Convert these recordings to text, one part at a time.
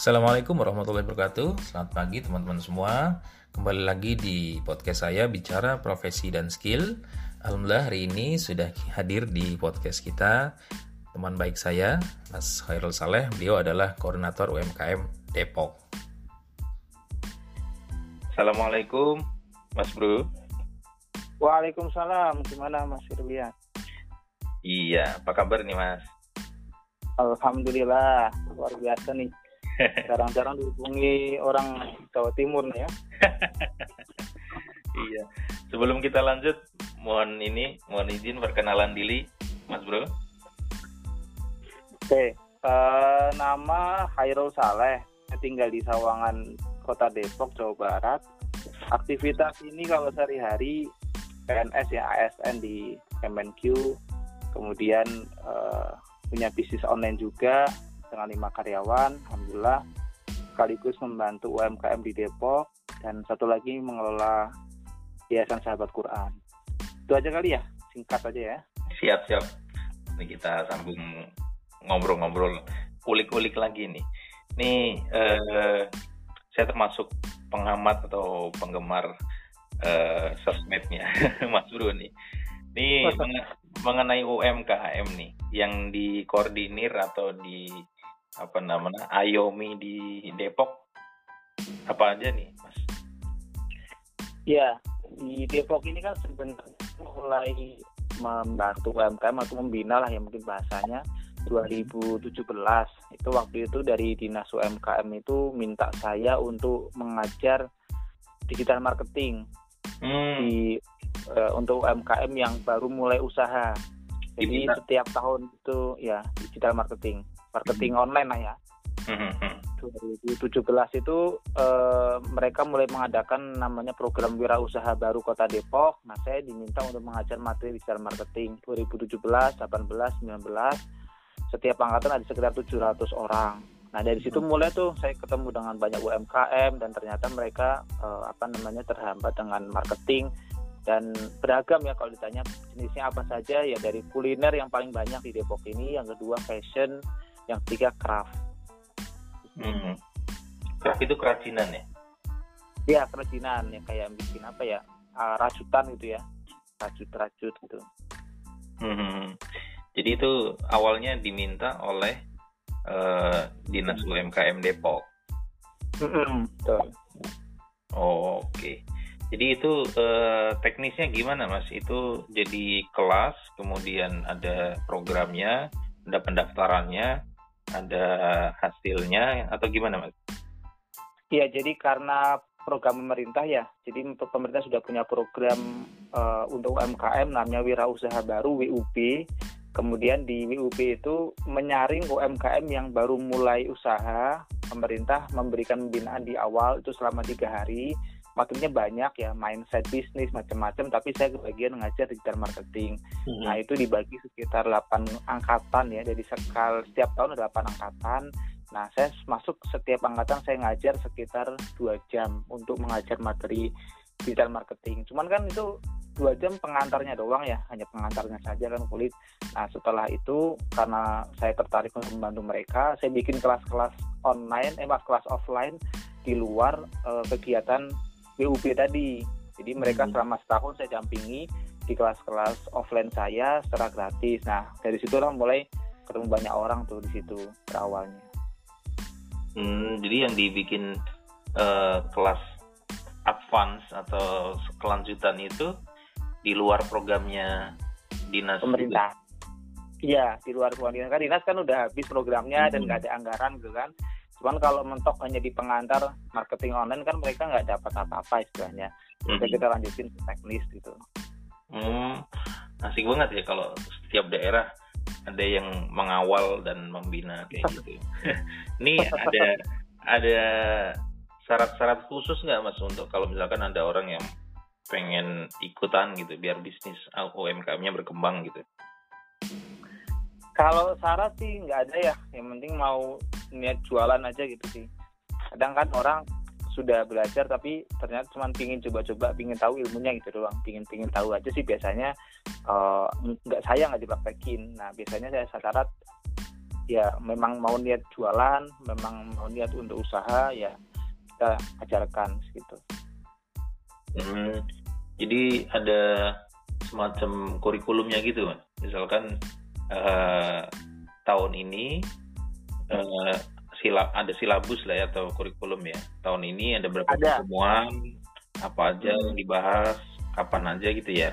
Assalamualaikum warahmatullahi wabarakatuh. Selamat pagi teman-teman semua. Kembali lagi di podcast saya bicara profesi dan skill. Alhamdulillah hari ini sudah hadir di podcast kita teman baik saya, Mas Khairul Saleh. Beliau adalah koordinator UMKM Depok. Assalamualaikum, Mas Bro. Waalaikumsalam. Gimana Mas Firlian? Iya, apa kabar nih Mas? Alhamdulillah, luar biasa nih jarang-jarang dihubungi orang Jawa Timur nih ya. iya. Sebelum kita lanjut, mohon ini, mohon izin perkenalan diri, Mas Bro. Oke, uh, nama Hairul Saleh, saya tinggal di Sawangan, Kota Depok, Jawa Barat. Aktivitas ini kalau sehari-hari PNS ya ASN di Kemenq, kemudian uh, punya bisnis online juga, dengan lima karyawan, alhamdulillah sekaligus membantu UMKM di Depok dan satu lagi mengelola Yayasan Sahabat Quran. Itu aja kali ya, singkat aja ya. Siap siap. Ini kita sambung ngobrol-ngobrol, ulik-ulik lagi nih. Nih eh, saya termasuk pengamat atau penggemar eh, sosmednya Mas Bro nih. Ini mengenai UMKM nih yang dikoordinir atau di apa namanya? Ayomi di Depok. Apa aja nih Mas? Ya di Depok ini kan sebenarnya mulai membantu UMKM atau membina lah yang mungkin bahasanya. 2017 itu waktu itu dari dinas UMKM itu minta saya untuk mengajar digital marketing. Hmm. di uh, untuk UMKM yang baru mulai usaha. Jadi setiap tahun itu ya digital marketing marketing hmm. online lah ya. 2017 hmm. itu eh, mereka mulai mengadakan namanya program wirausaha baru Kota Depok. Nah, saya diminta untuk mengajar materi digital marketing 2017, 18, 19. Setiap angkatan ada sekitar 700 orang. Nah, dari situ hmm. mulai tuh saya ketemu dengan banyak UMKM dan ternyata mereka eh, apa namanya terhambat dengan marketing dan beragam ya kalau ditanya jenisnya apa saja ya dari kuliner yang paling banyak di Depok ini, yang kedua fashion, yang ketiga craft. Hmm. craft itu kerajinan ya? Iya kerajinan. Yang kayak bikin apa ya? Uh, rajutan gitu ya. Rajut-rajut gitu. Hmm. jadi itu awalnya diminta oleh uh, dinas UMKM Depok. Hmm, Oh, oke. Okay. Jadi itu eh, teknisnya gimana mas? Itu jadi kelas, kemudian ada programnya, ada pendaftarannya, ada hasilnya atau gimana mas? Iya jadi karena program pemerintah ya, jadi pemerintah sudah punya program uh, untuk UMKM namanya Wirausaha Baru WUB. Kemudian di WUB itu menyaring UMKM yang baru mulai usaha, pemerintah memberikan pembinaan di awal itu selama tiga hari makinnya banyak ya mindset bisnis macam-macam tapi saya kebagian ngajar digital marketing. Hmm. nah itu dibagi sekitar 8 angkatan ya jadi sekal setiap tahun ada 8 angkatan. Nah saya masuk setiap angkatan saya ngajar sekitar dua jam untuk mengajar materi digital marketing. Cuman kan itu dua jam pengantarnya doang ya hanya pengantarnya saja kan kulit. Nah setelah itu karena saya tertarik untuk membantu mereka saya bikin kelas-kelas online eh kelas offline di luar eh, kegiatan BUB tadi. Jadi mereka hmm. selama setahun saya dampingi di kelas-kelas offline saya secara gratis. Nah dari situlah mulai ketemu banyak orang tuh di situ berawalnya. Hmm, jadi yang dibikin uh, kelas advance atau kelanjutan itu di luar programnya dinas pemerintah. Iya, di luar programnya kan dinas kan udah habis programnya hmm. dan nggak ada anggaran gitu kan. Cuman kalau mentok hanya di pengantar marketing online kan mereka nggak dapat apa-apa istilahnya. Bisa hmm. kita lanjutin ke teknis gitu. Hmm, asik banget ya kalau setiap daerah ada yang mengawal dan membina kayak gitu. Ini ada ada syarat-syarat khusus nggak mas untuk kalau misalkan ada orang yang pengen ikutan gitu biar bisnis UMKM-nya berkembang gitu? Kalau syarat sih nggak ada ya. Yang penting mau niat jualan aja gitu sih. Kadang kan orang sudah belajar tapi ternyata cuma pingin coba-coba pingin tahu ilmunya gitu doang. Pingin pingin tahu aja sih biasanya uh, nggak saya nggak dipraktekin nah biasanya saya syarat ya memang mau niat jualan memang mau niat untuk usaha ya kita ajarkan gitu. Hmm, jadi ada semacam kurikulumnya gitu kan misalkan uh, tahun ini uh, sila ada silabus lah ya atau kurikulum ya. Tahun ini ada berapa ada. pertemuan? Apa aja hmm. yang dibahas? Kapan aja gitu ya?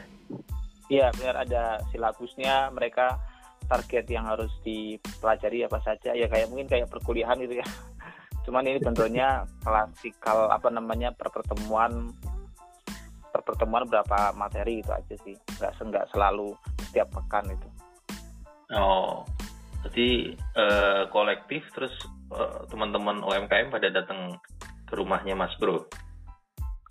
Iya benar ada silabusnya mereka target yang harus dipelajari apa saja. Ya kayak mungkin kayak perkuliahan gitu ya. Cuman ini bentuknya klasikal apa namanya per pertemuan per pertemuan berapa materi itu aja sih. Nggak nggak selalu setiap pekan itu. Oh jadi uh, kolektif terus uh, teman-teman UMKM pada datang ke rumahnya Mas Bro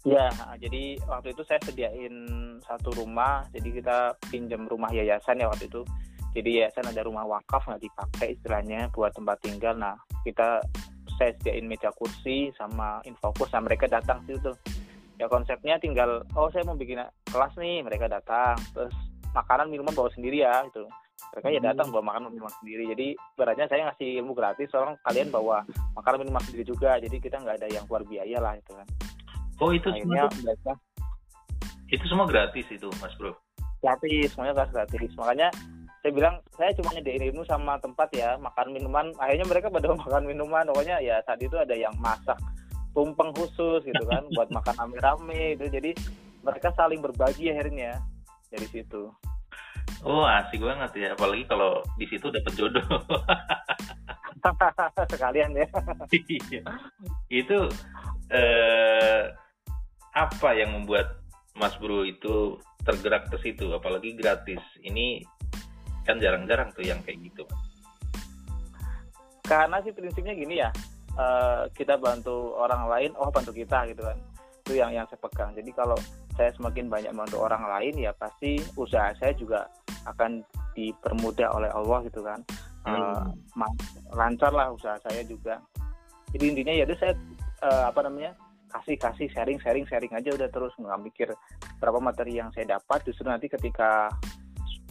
Ya, jadi waktu itu saya sediain satu rumah, jadi kita pinjam rumah yayasan ya waktu itu. Jadi yayasan ada rumah wakaf nggak dipakai istilahnya buat tempat tinggal. Nah, kita saya sediain meja kursi sama infocus, nah mereka datang situ. Ya konsepnya tinggal, oh saya mau bikin kelas nih, mereka datang. Terus makanan minuman bawa sendiri ya, itu mereka ya datang bawa makan minuman sendiri. Jadi beratnya saya ngasih ilmu gratis orang kalian bawa makan minuman sendiri juga. Jadi kita nggak ada yang keluar biaya lah itu kan. Oh itu Akhirnya, semua mereka, itu semua gratis itu mas bro? Gratis semuanya gratis. Makanya saya bilang saya cuma nyediain ilmu sama tempat ya makan minuman. Akhirnya mereka pada makan minuman. Pokoknya ya saat itu ada yang masak tumpeng khusus gitu kan buat makan rame-rame itu jadi mereka saling berbagi akhirnya dari situ Oh asik banget ya, apalagi kalau di situ dapat jodoh. Sekalian ya. Iya. itu eh, apa yang membuat Mas Bro itu tergerak ke situ, apalagi gratis. Ini kan jarang-jarang tuh yang kayak gitu. Karena sih prinsipnya gini ya, uh, kita bantu orang lain, oh bantu kita gitu kan. Itu yang yang saya pegang. Jadi kalau saya semakin banyak membantu orang lain ya pasti usaha saya juga akan dipermudah oleh Allah gitu kan. Hmm. uh, lancar lah usaha saya juga. Jadi intinya ya itu saya uh, apa namanya kasih kasih sharing sharing sharing aja udah terus. Nggak mikir berapa materi yang saya dapat. Justru nanti ketika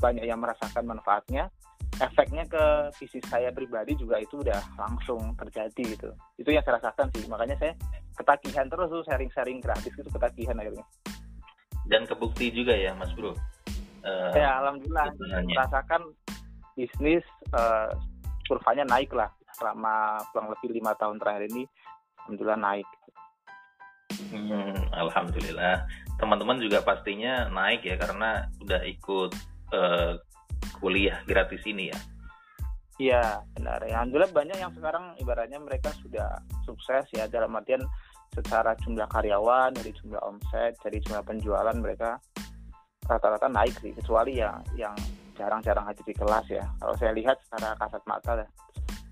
banyak yang merasakan manfaatnya efeknya ke visi saya pribadi juga itu udah langsung terjadi gitu. Itu yang saya rasakan sih. Makanya saya ketagihan terus tuh sharing-sharing gratis itu ketagihan akhirnya. Dan kebukti juga ya Mas Bro uh, ya alhamdulillah. merasakan bisnis uh, kurvanya naik lah. Selama kurang lebih lima tahun terakhir ini alhamdulillah naik. Hmm, alhamdulillah. Teman-teman juga pastinya naik ya karena udah ikut uh, kuliah gratis ini ya? Iya benar. Ya, Alhamdulillah banyak yang sekarang ibaratnya mereka sudah sukses ya. Dalam artian secara jumlah karyawan dari jumlah omset dari jumlah penjualan mereka rata-rata naik sih kecuali ya yang jarang-jarang hadir di kelas ya kalau saya lihat secara kasat mata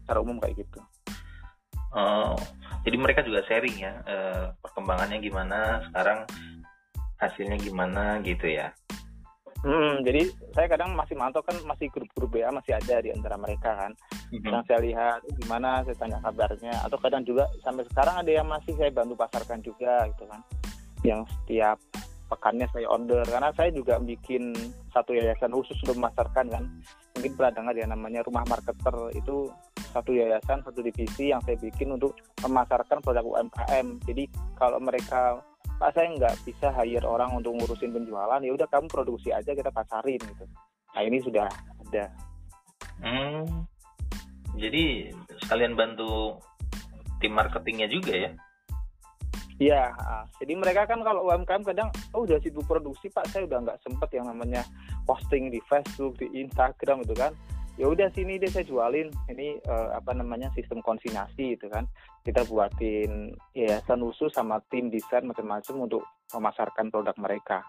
secara umum kayak gitu oh jadi mereka juga sharing ya eh, perkembangannya gimana sekarang hasilnya gimana gitu ya Hmm, jadi saya kadang masih mantau kan masih grup-grup ya masih ada di antara mereka kan. Mm-hmm. Yang saya lihat gimana saya tanya kabarnya atau kadang juga sampai sekarang ada yang masih saya bantu pasarkan juga gitu kan. Yang setiap pekannya saya order. Karena saya juga bikin satu yayasan khusus untuk memasarkan kan. Mungkin pernah dengar ya namanya Rumah Marketer. Itu satu yayasan satu divisi yang saya bikin untuk memasarkan produk UMKM. Jadi kalau mereka pak saya nggak bisa hire orang untuk ngurusin penjualan ya udah kamu produksi aja kita pasarin gitu. Nah ini sudah ada. Hmm, jadi sekalian bantu tim marketingnya juga ya Iya, jadi mereka kan kalau UMKM kadang oh udah sibuk produksi pak, saya udah nggak sempet yang namanya posting di Facebook, di Instagram itu kan. Ya udah sini deh saya jualin. Ini uh, apa namanya sistem konsinyasi gitu kan. Kita buatin yayasan khusus sama tim desain macam-macam untuk memasarkan produk mereka.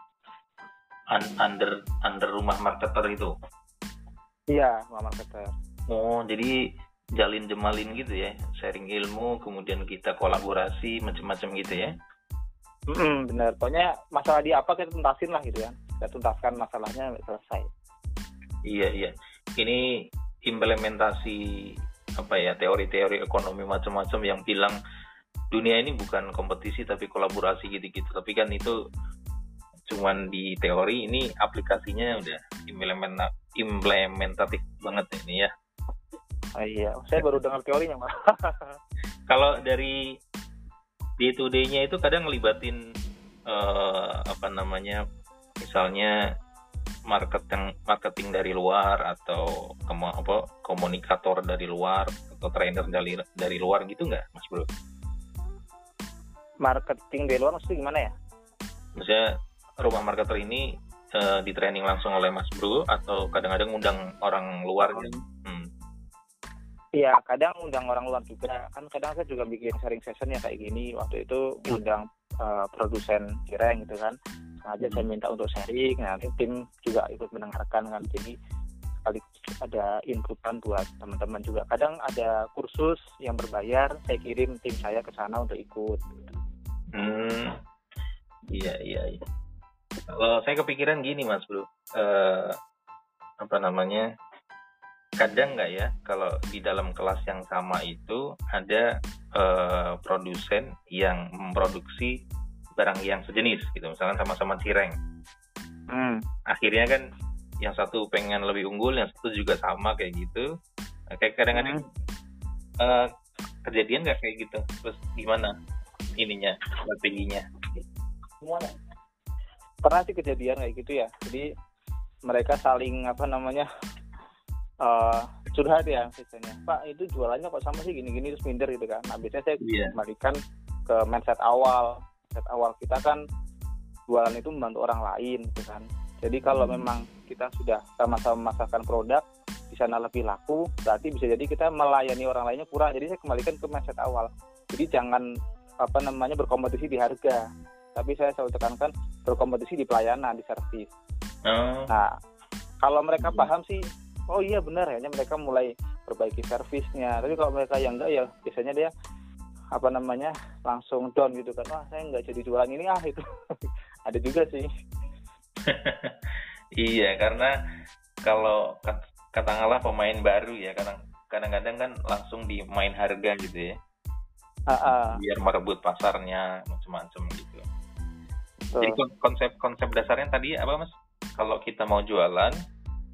Under under rumah marketer itu? Iya rumah marketer. Oh jadi jalin jemalin gitu ya. Sharing ilmu kemudian kita kolaborasi macam-macam gitu ya. Mm benar pokoknya masalah di apa kita tuntasin lah gitu ya. Kita tuntaskan masalahnya selesai. Iya iya. Ini implementasi apa ya teori-teori ekonomi macam-macam yang bilang dunia ini bukan kompetisi tapi kolaborasi gitu-gitu. Tapi kan itu cuman di teori ini aplikasinya udah implementatif banget ini ya Oh, iya, saya baru dengar teorinya, Pak. Kalau dari day to day-nya itu kadang ngelibatin uh, apa namanya misalnya marketing marketing dari luar atau kemo, apa komunikator dari luar atau trainer dari dari luar gitu nggak mas bro? Marketing dari luar maksudnya gimana ya? Maksudnya rumah marketer ini uh, di training langsung oleh mas bro atau kadang-kadang undang orang luar gitu? Hmm. Iya, kadang undang orang luar juga. Kan kadang saya juga bikin sharing session ya kayak gini. Waktu itu undang uh, produsen cireng gitu kan. Sengaja saya minta untuk sharing. Nanti tim juga ikut mendengarkan kan. Jadi kali ada inputan buat teman-teman juga. Kadang ada kursus yang berbayar saya kirim tim saya ke sana untuk ikut. Hmm. Iya iya iya. Kalau saya kepikiran gini mas bro. Uh, apa namanya kadang nggak ya kalau di dalam kelas yang sama itu ada uh, produsen yang memproduksi barang yang sejenis gitu misalkan sama-sama cireng. Hmm. akhirnya kan yang satu pengen lebih unggul yang satu juga sama kayak gitu. Nah, kayak kadang-kadang hmm. uh, kejadian nggak kayak gitu? Terus gimana ininya strateginya? Pernah sih kejadian kayak gitu ya? Jadi mereka saling apa namanya uh, curhat ya biasanya pak itu jualannya kok sama sih gini-gini terus minder gitu kan nah biasanya saya yeah. kembalikan ke mindset awal mindset awal kita kan jualan itu membantu orang lain gitu kan jadi kalau hmm. memang kita sudah sama-sama memasarkan produk di sana lebih laku berarti bisa jadi kita melayani orang lainnya kurang jadi saya kembalikan ke mindset awal jadi jangan apa namanya berkompetisi di harga tapi saya selalu tekankan berkompetisi di pelayanan di servis oh. nah kalau mereka hmm. paham sih oh iya benar. Ya mereka mulai perbaiki servisnya. Tapi kalau mereka yang enggak ya biasanya dia apa namanya langsung down gitu kan. Wah saya nggak jadi jualan ini. Ah itu ada juga sih. Iya karena kalau katakanlah pemain baru ya kadang kadang-kadang kan langsung di main harga gitu ya. Uh, uh. biar merebut pasarnya macam-macam gitu. Uh. jadi konsep konsep dasarnya tadi apa mas? Kalau kita mau jualan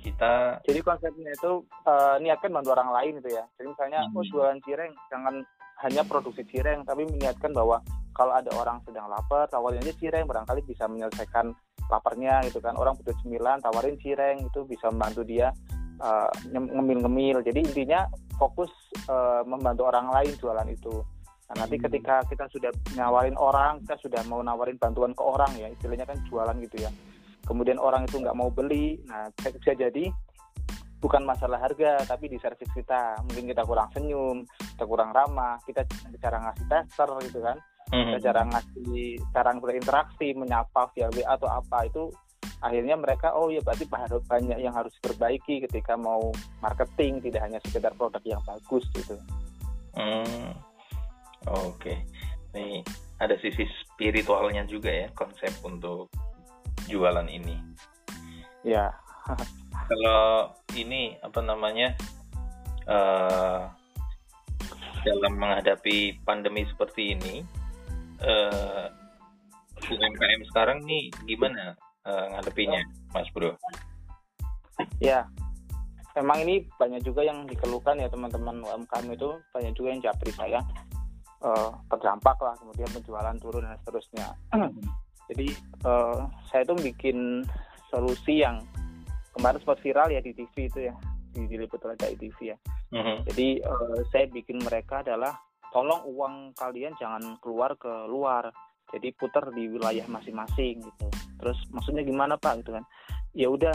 kita jadi konsepnya itu uh, niatkan bantu orang lain gitu ya. Jadi misalnya hmm. oh jualan cireng jangan hanya produksi cireng tapi meniatkan bahwa kalau ada orang sedang lapar tawarin aja cireng barangkali bisa menyelesaikan laparnya gitu kan. Orang butuh cemilan tawarin cireng itu bisa membantu dia uh, ngemil-ngemil. Jadi intinya fokus uh, membantu orang lain jualan itu. Nah nanti hmm. ketika kita sudah nawarin orang kita sudah mau nawarin bantuan ke orang ya istilahnya kan jualan gitu ya kemudian orang itu nggak mau beli nah bisa jadi bukan masalah harga tapi di servis kita mungkin kita kurang senyum kita kurang ramah kita cara ngasih tester gitu kan mm-hmm. kita cara ngasih cara berinteraksi menyapa via WA atau apa itu akhirnya mereka oh ya berarti banyak yang harus diperbaiki ketika mau marketing tidak hanya sekedar produk yang bagus gitu mm. oke okay. nih ada sisi spiritualnya juga ya konsep untuk jualan ini. Ya. Kalau ini apa namanya uh, dalam menghadapi pandemi seperti ini uh, UMKM sekarang nih gimana uh, ngadepinya Mas Bro? Ya, memang ini banyak juga yang dikeluhkan ya teman-teman UMKM itu. Banyak juga yang japri saya uh, terdampak lah kemudian penjualan turun dan seterusnya. Jadi uh, saya tuh bikin solusi yang kemarin sempat viral ya di TV itu ya di diliput oleh TV ya. Mm-hmm. Jadi uh, saya bikin mereka adalah tolong uang kalian jangan keluar ke luar. Jadi putar di wilayah masing-masing gitu. Terus maksudnya gimana Pak gitu kan? Ya udah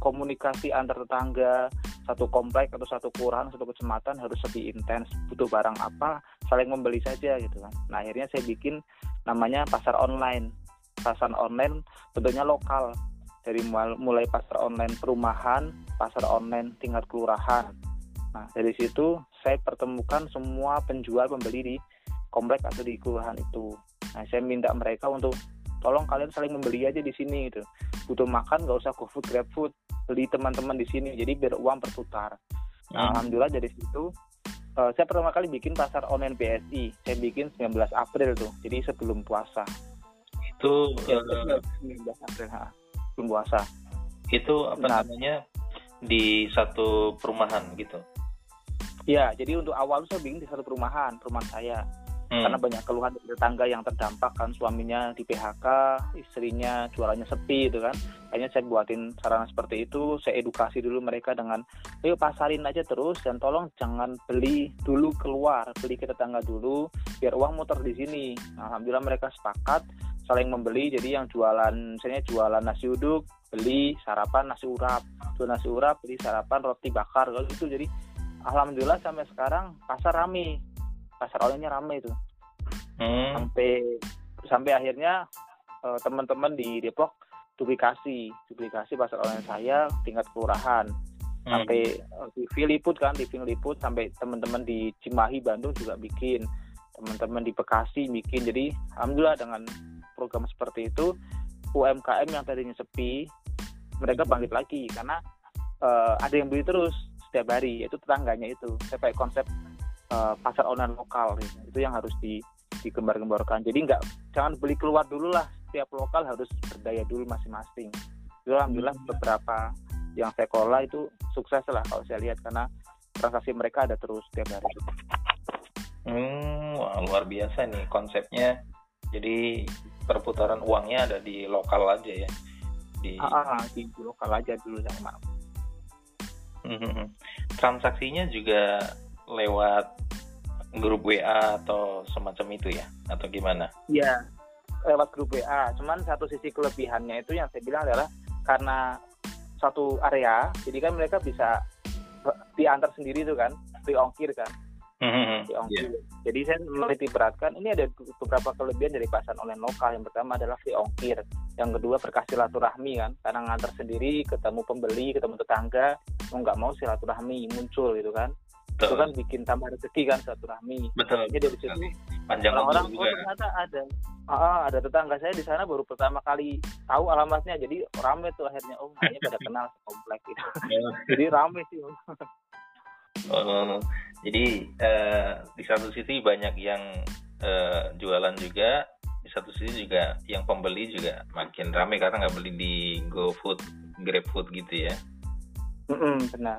komunikasi antar tetangga satu komplek atau satu kelurahan satu kecamatan harus lebih intens butuh barang apa saling membeli saja gitu kan nah akhirnya saya bikin namanya pasar online pasar online bentuknya lokal dari mulai pasar online perumahan, pasar online tingkat kelurahan. Nah, dari situ saya pertemukan semua penjual pembeli di komplek atau di kelurahan itu. Nah, saya minta mereka untuk tolong kalian saling membeli aja di sini gitu. Butuh makan nggak usah GoFood, GrabFood, beli teman-teman di sini. Jadi biar uang berputar. Nah, hmm. alhamdulillah dari situ uh, saya pertama kali bikin pasar online BSI. Saya bikin 19 April tuh. Jadi sebelum puasa. Itu ya, uh, 19 April. Ha puasa. Itu apa nah, namanya di satu perumahan gitu? Ya, jadi untuk awal saya bikin di satu perumahan, perumahan saya. Hmm. Karena banyak keluhan dari tetangga yang terdampak kan suaminya di PHK, istrinya jualannya sepi itu kan. Kayaknya saya buatin sarana seperti itu, saya edukasi dulu mereka dengan ayo pasarin aja terus dan tolong jangan beli dulu keluar, beli ke tetangga dulu biar uang muter di sini. Alhamdulillah mereka sepakat saling membeli jadi yang jualan misalnya jualan nasi uduk beli sarapan nasi urap. Jual nasi urap beli sarapan roti bakar kalau gitu. Jadi alhamdulillah sampai sekarang pasar rame. Pasar olehnya ramai itu hmm. sampai sampai akhirnya uh, teman-teman di Depok duplikasi. Duplikasi pasar oleh saya tingkat kelurahan. Hmm. sampai uh, eh, TV liput kan TV liput sampai teman-teman di Cimahi Bandung juga bikin. Teman-teman di Bekasi bikin. Jadi alhamdulillah dengan program seperti itu UMKM yang tadinya sepi mereka bangkit lagi karena uh, ada yang beli terus setiap hari yaitu tetangganya itu saya pakai konsep uh, pasar online lokal gitu. itu yang harus di digembar-gemborkan jadi nggak jangan beli keluar dulu lah setiap lokal harus berdaya dulu masing-masing itu alhamdulillah hmm. beberapa yang saya kelola itu sukses lah kalau saya lihat karena transaksi mereka ada terus setiap hari hmm wah, luar biasa nih konsepnya jadi perputaran uangnya ada di lokal aja ya di ah, ah di, di lokal aja dulu saya maaf hmm, transaksinya juga lewat grup WA atau semacam itu ya atau gimana? Iya lewat grup WA. Cuman satu sisi kelebihannya itu yang saya bilang adalah karena satu area, jadi kan mereka bisa diantar sendiri tuh kan, free ongkir kan. Mm-hmm. ongkir. Yeah. Jadi saya meneliti beratkan ini ada beberapa kelebihan dari pasar online lokal. Yang pertama adalah free ongkir, yang kedua berkah silaturahmi kan, karena ngantar sendiri, ketemu pembeli, ketemu tetangga, mau nggak mau silaturahmi muncul gitu kan. Betul. itu kan bikin tambah rezeki kan rahmi betul jadi dari situ panjang orang-orang oh ternyata ada ah, ada tetangga saya di sana baru pertama kali tahu alamatnya jadi rame tuh akhirnya oh kayaknya pada kenal komplek gitu iya. jadi rame sih oh, jadi uh, di satu sisi banyak yang uh, jualan juga di satu sisi juga yang pembeli juga makin rame karena nggak beli di GoFood, GrabFood gitu ya. Mm -mm, benar.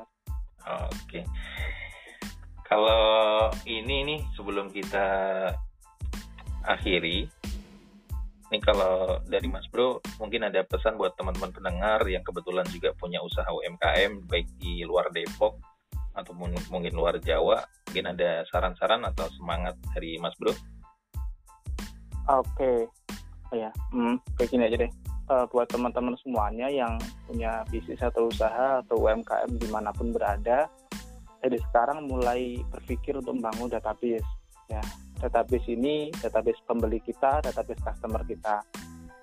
Oke. Okay. Kalau ini nih sebelum kita akhiri, ini kalau dari Mas Bro mungkin ada pesan buat teman-teman pendengar yang kebetulan juga punya usaha UMKM baik di luar Depok ataupun mungkin luar Jawa, mungkin ada saran-saran atau semangat dari Mas Bro? Oke, oh ya, hmm, kayak gini aja deh. Uh, buat teman-teman semuanya yang punya bisnis atau usaha atau UMKM di mana pun berada, dari sekarang mulai berpikir untuk membangun database ya database ini database pembeli kita database customer kita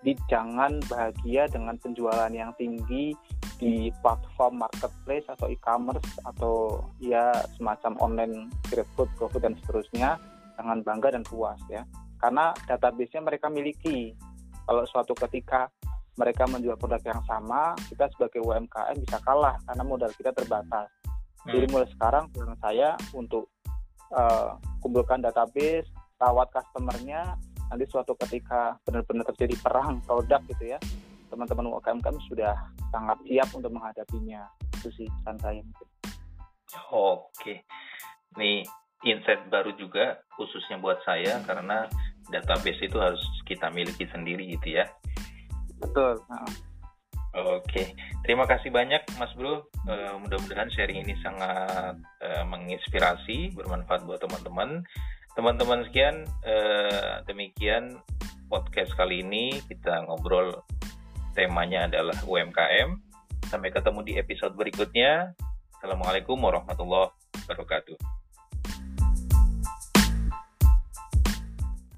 di jangan bahagia dengan penjualan yang tinggi di platform marketplace atau e-commerce atau ya semacam online GrabFood, GoFood dan seterusnya. Jangan bangga dan puas ya. Karena database-nya mereka miliki. Kalau suatu ketika mereka menjual produk yang sama kita sebagai UMKM bisa kalah karena modal kita terbatas. Hmm. Jadi mulai sekarang saya untuk uh, kumpulkan database, rawat customernya, nanti suatu ketika benar-benar terjadi perang produk gitu ya, teman-teman UMKM kami sudah sangat siap untuk menghadapinya. Itu sih pesan saya mungkin. Oke, ini insight baru juga khususnya buat saya karena database itu harus kita miliki sendiri gitu ya. Betul. Nah. Oke, terima kasih banyak Mas Bro. Uh, mudah-mudahan sharing ini sangat uh, menginspirasi, bermanfaat buat teman-teman. Teman-teman sekian, uh, demikian podcast kali ini kita ngobrol temanya adalah UMKM. Sampai ketemu di episode berikutnya. Assalamualaikum warahmatullahi wabarakatuh.